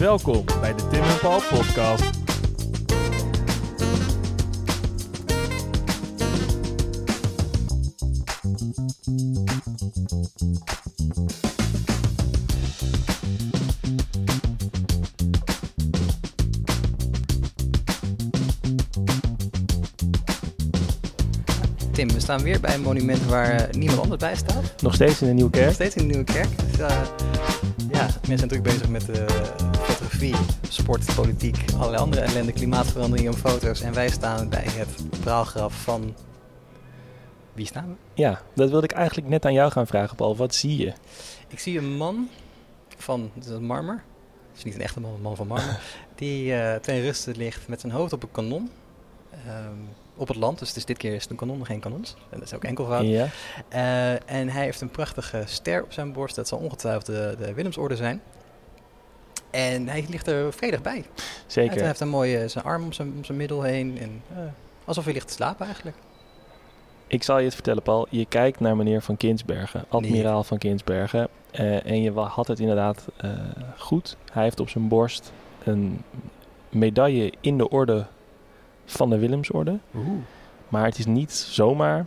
Welkom bij de Tim en Paul podcast. Tim, we staan weer bij een monument waar eh, niemand anders bij staat. Nog steeds in de Nieuwe Nog Kerk. steeds in de Nieuwe Kerk. Dus, eh, ja, mensen zijn druk bezig met eh, fotografie, sport, politiek, allerlei andere ellende, klimaatverandering en foto's. En wij staan bij het praalgraf van... Wie staan we? Ja, dat wilde ik eigenlijk net aan jou gaan vragen, Paul. Wat zie je? Ik zie een man van is dat marmer. Het is niet een echte man, een man van marmer. die eh ten ruste ligt met zijn hoofd op een kanon. Ehm, op het land, dus, dus dit keer is het een kanon, geen kanons. En dat is ook enkelvoud. Ja. Eh, en hij heeft een prachtige ster op zijn borst. Dat zal ongetwijfeld de, de Willemsorde zijn. En hij ligt er vredig bij. Zeker. Hij heeft een mooie zijn arm om zijn, om zijn middel heen. En, eh, alsof hij ligt te slapen eigenlijk. Ik zal je het vertellen, Paul. Je kijkt naar meneer Van Kinsbergen, admiraal van Kinsbergen. eh, en je had het inderdaad eh, goed. Hij heeft op zijn borst een medaille in de orde van de Willemsorde. Maar het is niet zomaar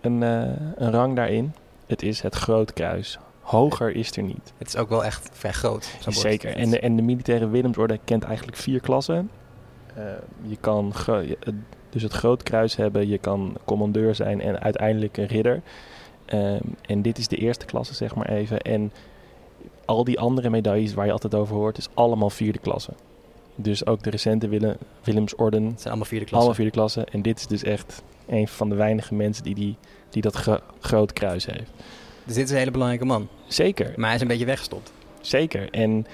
een, eh, een rang daarin. Het is het Groot Kruis. Hoger is er niet. Het is ook wel echt vrij groot. zijn borst. Zeker. En de, en de militaire Willemsorde kent eigenlijk vier klassen. Eh, je kan dus het Groot Kruis hebben, je kan commandeur zijn en uiteindelijk een ridder. Ehm, en dit is de eerste klasse, zeg maar even. En al die andere medailles waar je altijd over hoort, is allemaal vierde klasse. Dus ook de recente Wille- Willemsorden, Het zijn allemaal vierde klassen. allemaal vierde klasse. En dit is dus echt een van de weinige mensen die, die, die dat gro- Groot Kruis heeft. Dus dit is een hele belangrijke man. Zeker. Maar hij is een beetje weggestopt. Zeker. En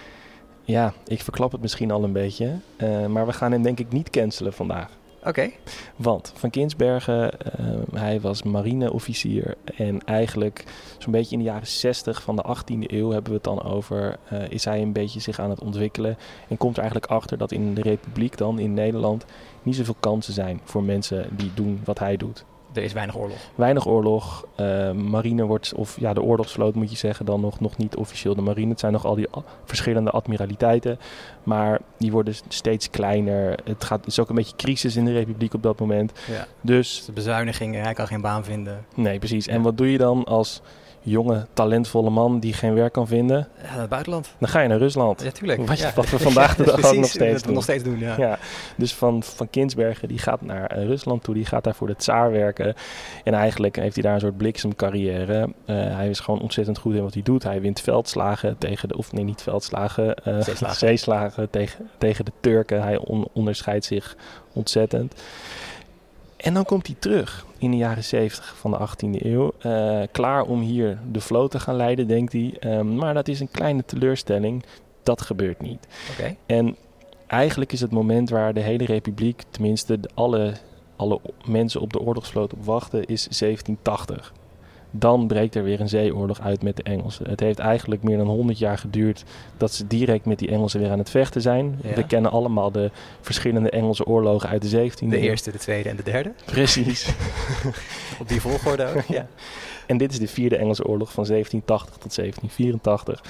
ja, ik verklap het misschien al een beetje. eh, maar we gaan hem denk ik niet cancelen vandaag. Oké. Want Van Kinsbergen, eh, hij was marineofficier. En eigenlijk zo'n beetje in de jaren 60 van de 18e eeuw hebben we het dan over. eh, is hij een beetje zich aan het ontwikkelen. En komt er eigenlijk achter dat in de Republiek dan, in Nederland, niet zoveel kansen zijn voor mensen die doen wat hij doet. Er is weinig oorlog. Weinig oorlog. eh, marine wordt, of ja, de oorlogsvloot moet je zeggen, dan nog, nog niet officieel de marine. Het zijn nog al die verschillende admiraliteiten. Maar die worden steeds kleiner. Het, gaat, het is ook een beetje crisis in de republiek op dat moment. Ja. Dus De bezuinigingen, hij kan geen baan vinden. nee, precies. En wat doe je dan als jonge, talentvolle man die geen werk kan vinden? Ja, naar het buitenland. Dan ga je naar Rusland. Ja, tuurlijk. Wat Ja. wat we vandaag de dag Precies, nog steeds we doen. nog steeds doen, ja. Ja, dus van, van Kinsbergen, die gaat naar eh, Rusland toe. Die gaat daar voor de tsaar werken. En eigenlijk heeft hij daar een soort bliksemcarrière. Eh, hij is gewoon ontzettend goed in wat hij doet. Hij wint veldslagen tegen de... Of nee, niet veldslagen. eh, Zeeslagen. zeeslagen tegen, tegen de Turken. Hij on- onderscheidt zich ontzettend. En dan komt hij terug in de jaren 70 van de 18e eeuw. eh, klaar om hier de vloot te gaan leiden, denkt hij. Ehm, maar dat is een kleine teleurstelling. Dat gebeurt niet. En eigenlijk is het moment waar de hele republiek, tenminste de- alle, alle mensen op de oorlogsvloot op wachten, is 1780. Dan breekt er weer een zeeoorlog uit met de Engelsen. Het heeft eigenlijk meer dan 100 jaar geduurd dat ze direct met die Engelsen weer aan het vechten zijn. Ja. We kennen allemaal de verschillende Engelse oorlogen uit de 17e De eeuw. eerste, de tweede en de derde. Precies. Op die volgorde ook. ja. En dit is de vierde Engelse oorlog van 1780 tot 1784.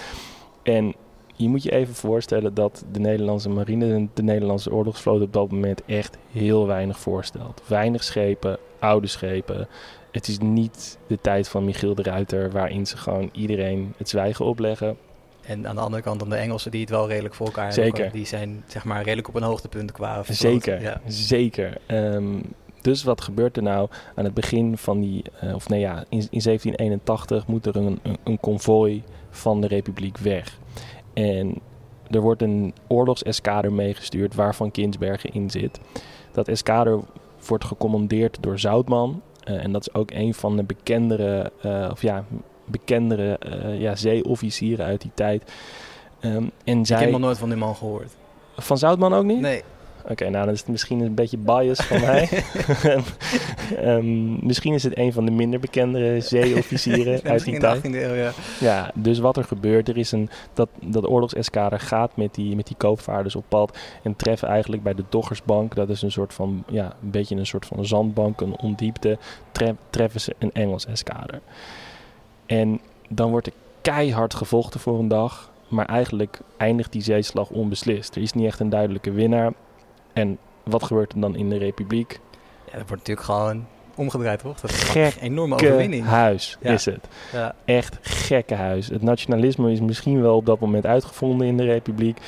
En je moet je even voorstellen dat de Nederlandse marine en de Nederlandse oorlogsvloot op dat moment echt heel weinig voorstelt. Weinig schepen, oude schepen. Het is niet de tijd van Michiel de Ruiter waarin ze gewoon iedereen het zwijgen opleggen. En aan de andere kant dan de Engelsen die het wel redelijk voor elkaar Zeker. hebben. Die zijn zeg maar redelijk op een hoogtepunt qua. Zeker, Ja. zeker. Ehm, dus wat gebeurt er nou aan het begin van die, eh, of nee ja, in, in 1781 moet er een, een, een konvooi van de Republiek weg. En er wordt een oorlogseskader meegestuurd waarvan Kinsbergen in zit. Dat eskader wordt gecommandeerd door Zoutman. Eh, en dat is ook een van de bekendere, eh, of ja, bekendere eh, ja, zeeofficieren uit die tijd. Ehm, en Ik zij... heb nog nooit van die man gehoord. Van Zoutman ook niet? Nee. Oké, nou dan is het misschien een beetje bias van mij. Ehm, misschien is het een van de minder bekende zeeofficieren uit die tijd. 18e eeuw, ja. Ja, dus wat er gebeurt, er is een, dat, dat oorlogseskader gaat met die, met die koopvaarders op pad en treffen eigenlijk bij de Doggersbank, dat is een soort van, ja, een beetje een soort van zandbank, een ondiepte, tre- treffen ze een Engels eskader. En dan wordt er keihard gevochten voor een dag. maar eigenlijk eindigt die zeeslag onbeslist. Er is niet echt een duidelijke winnaar. En wat gebeurt er dan in de Republiek? Ja, dat wordt natuurlijk gewoon omgedraaid, toch? Dat is een enorme overwinning. huis Ja. is het. Ja. Echt gekke huis. Het nationalisme is misschien wel op dat moment uitgevonden in de Republiek.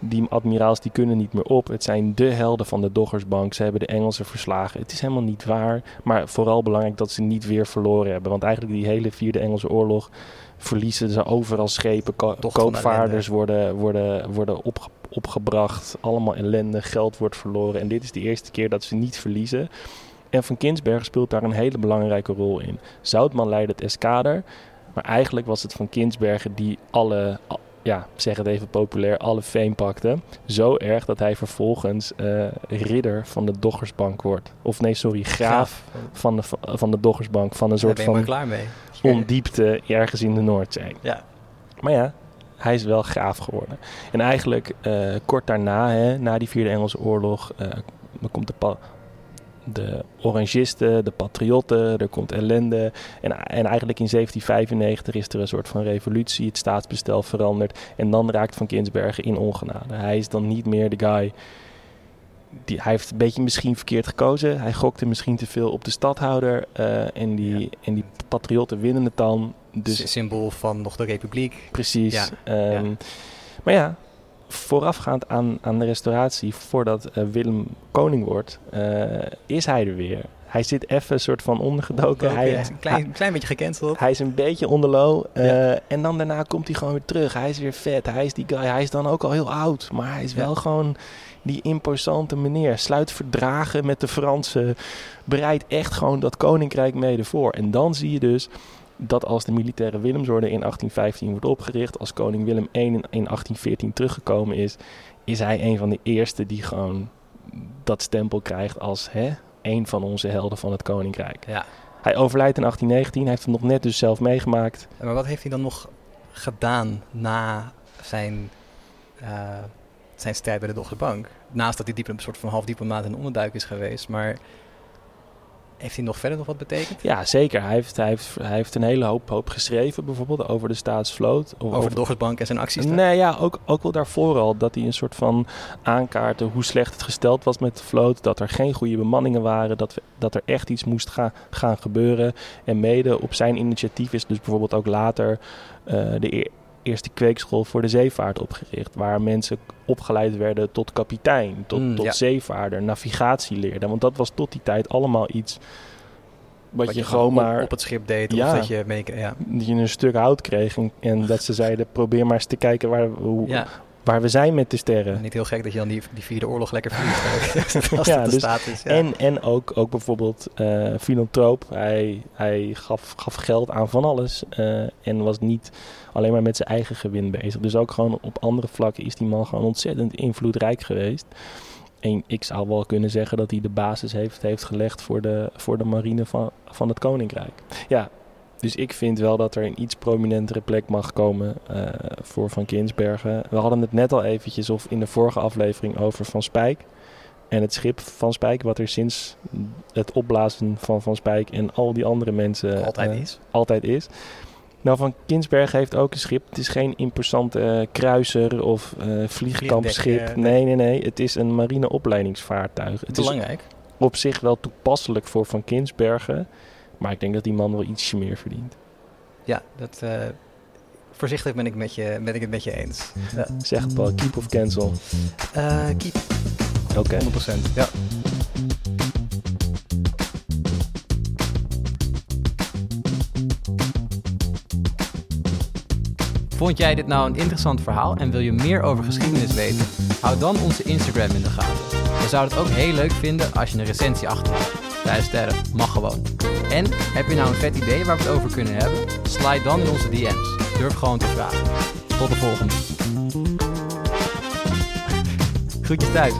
Die admiraals die kunnen niet meer op. Het zijn de helden van de Doggersbank. Ze hebben de Engelsen verslagen. Het is helemaal niet waar. Maar vooral belangrijk dat ze niet weer verloren hebben. Want eigenlijk die hele vierde Engelse oorlog verliezen ze overal schepen. Ko- koopvaarders worden, worden, worden opge- opgebracht. Allemaal ellende. Geld wordt verloren. En dit is de eerste keer dat ze niet verliezen. En Van Kinsbergen speelt daar een hele belangrijke rol in. Zoutman leidt het eskader. Maar eigenlijk was het Van Kinsbergen die alle, al- ja, zeg het even populair, alle fame pakte. Zo erg dat hij vervolgens eh, ridder van de Doggersbank wordt. Of nee, sorry, graaf van de, van de Doggersbank. Van een soort van klaar mee. ondiepte ergens in de Noordzee. Ja. Maar ja, hij is wel graaf geworden. En eigenlijk eh, kort daarna, hè, na die Vierde Engelse Oorlog, eh, dan komt de, pa- de Orangisten, de Patriotten, er komt ellende. En, en eigenlijk in 1795 is er een soort van revolutie, het staatsbestel verandert. En dan raakt Van Kinsbergen in ongenade. Hij is dan niet meer de guy... Die, hij heeft een beetje misschien verkeerd gekozen. Hij gokte misschien te veel op de stadhouder. eh, en, die, Ja. en die patriotten winnen het dan. Dus symbool van nog de republiek. Precies. Ja, Ehm, ja. Maar ja, voorafgaand aan, aan de restauratie, voordat eh, Willem koning wordt, eh, is hij er weer. Hij zit even een soort van ondergedoken. Hij, is een klein, klein beetje gecanceld. hij is een beetje onderlo. eh, Ja. En dan daarna komt hij gewoon weer terug. Hij is weer vet. Hij is die guy. Hij is dan ook al heel oud. Maar hij is wel gewoon die imposante meneer. Sluit verdragen met de Fransen. Bereidt echt gewoon dat koninkrijk mede voor. En dan zie je dus dat als de militaire Willemsorde in 1815 wordt opgericht. Als koning Willem I in, in 1814 teruggekomen is. Is hij een van de eerste die gewoon dat stempel krijgt als hè, een van onze helden van het koninkrijk. Ja. Hij overlijdt in 1819. Hij heeft het nog net dus zelf meegemaakt. Maar wat heeft hij dan nog gedaan na zijn, eh, zijn strijd bij de Doggerbank? Naast dat hij diep, een soort van half diplomaat en onderduik is geweest. Maar heeft hij nog verder nog wat betekend? Ja, zeker. Hij heeft, hij heeft, hij heeft een hele hoop, hoop geschreven, bijvoorbeeld over de staatsvloot. Of Over de Doggersbank en zijn acties? daar? Nee, ja, ook, ook wel daarvoor al. Dat hij een soort van aankaartte hoe slecht het gesteld was met de vloot. Dat er geen goede bemanningen waren. Dat, we, dat er echt iets moest gaan, gaan gebeuren. En mede op zijn initiatief is dus bijvoorbeeld ook later eh, de eerste kweekschool voor de zeevaart opgericht. Waar mensen opgeleid werden tot kapitein, tot, Mm, tot ja. zeevaarder, navigatie leerden. Want dat was tot die tijd allemaal iets wat, je gewoon maar op het schip deed. Ja. Of dat je mee... Ja. je een stuk hout kreeg en, en dat ze zeiden probeer maar eens te kijken waar, hoe, ja. Waar we zijn met de sterren. Niet heel gek dat je dan die, die vierde oorlog lekker verliest. Als Ja, de dus-. Ja. En, en ook, ook bijvoorbeeld eh filantroop. Hij, hij gaf, gaf geld aan van alles. eh, en was niet alleen maar met zijn eigen gewin bezig. Dus ook gewoon op andere vlakken is die man gewoon ontzettend invloedrijk geweest. En ik zou wel kunnen zeggen dat hij de basis heeft, heeft gelegd voor de, voor de marine van, van het Koninkrijk. Ja, dus ik vind wel dat er een iets prominentere plek mag komen eh, voor Van Kinsbergen. We hadden het net al eventjes of in de vorige aflevering over Van Spijk. En het schip Van Spijk, wat er sinds het opblazen van Van Spijk en al die andere mensen Altijd eh, is. altijd is. Nou, Van Kinsbergen heeft ook een schip. Het is geen imposante eh, kruiser of eh vliegkampschip. Nee, nee, nee. Het is een marineopleidingsvaartuig. Het is Belangrijk. op zich wel toepasselijk voor Van Kinsbergen. Maar ik denk dat die man wel ietsje meer verdient. Ja, dat... eh, voorzichtig ben ik, met je, ben ik het met je eens. Ja. Zeg het wel, keep of cancel. Eh, keep, 100%. Oké. Ja. Vond jij dit nou een interessant verhaal en wil je meer over geschiedenis weten? Hou dan onze Instagram in de gaten. We zouden het ook heel leuk vinden als je een recensie achterlaat. Vijf sterren, mag gewoon. En heb je nou een vet idee waar we het over kunnen hebben? Slide dan in onze DM's. Durf gewoon te vragen. Tot de volgende. Groetjes thuis.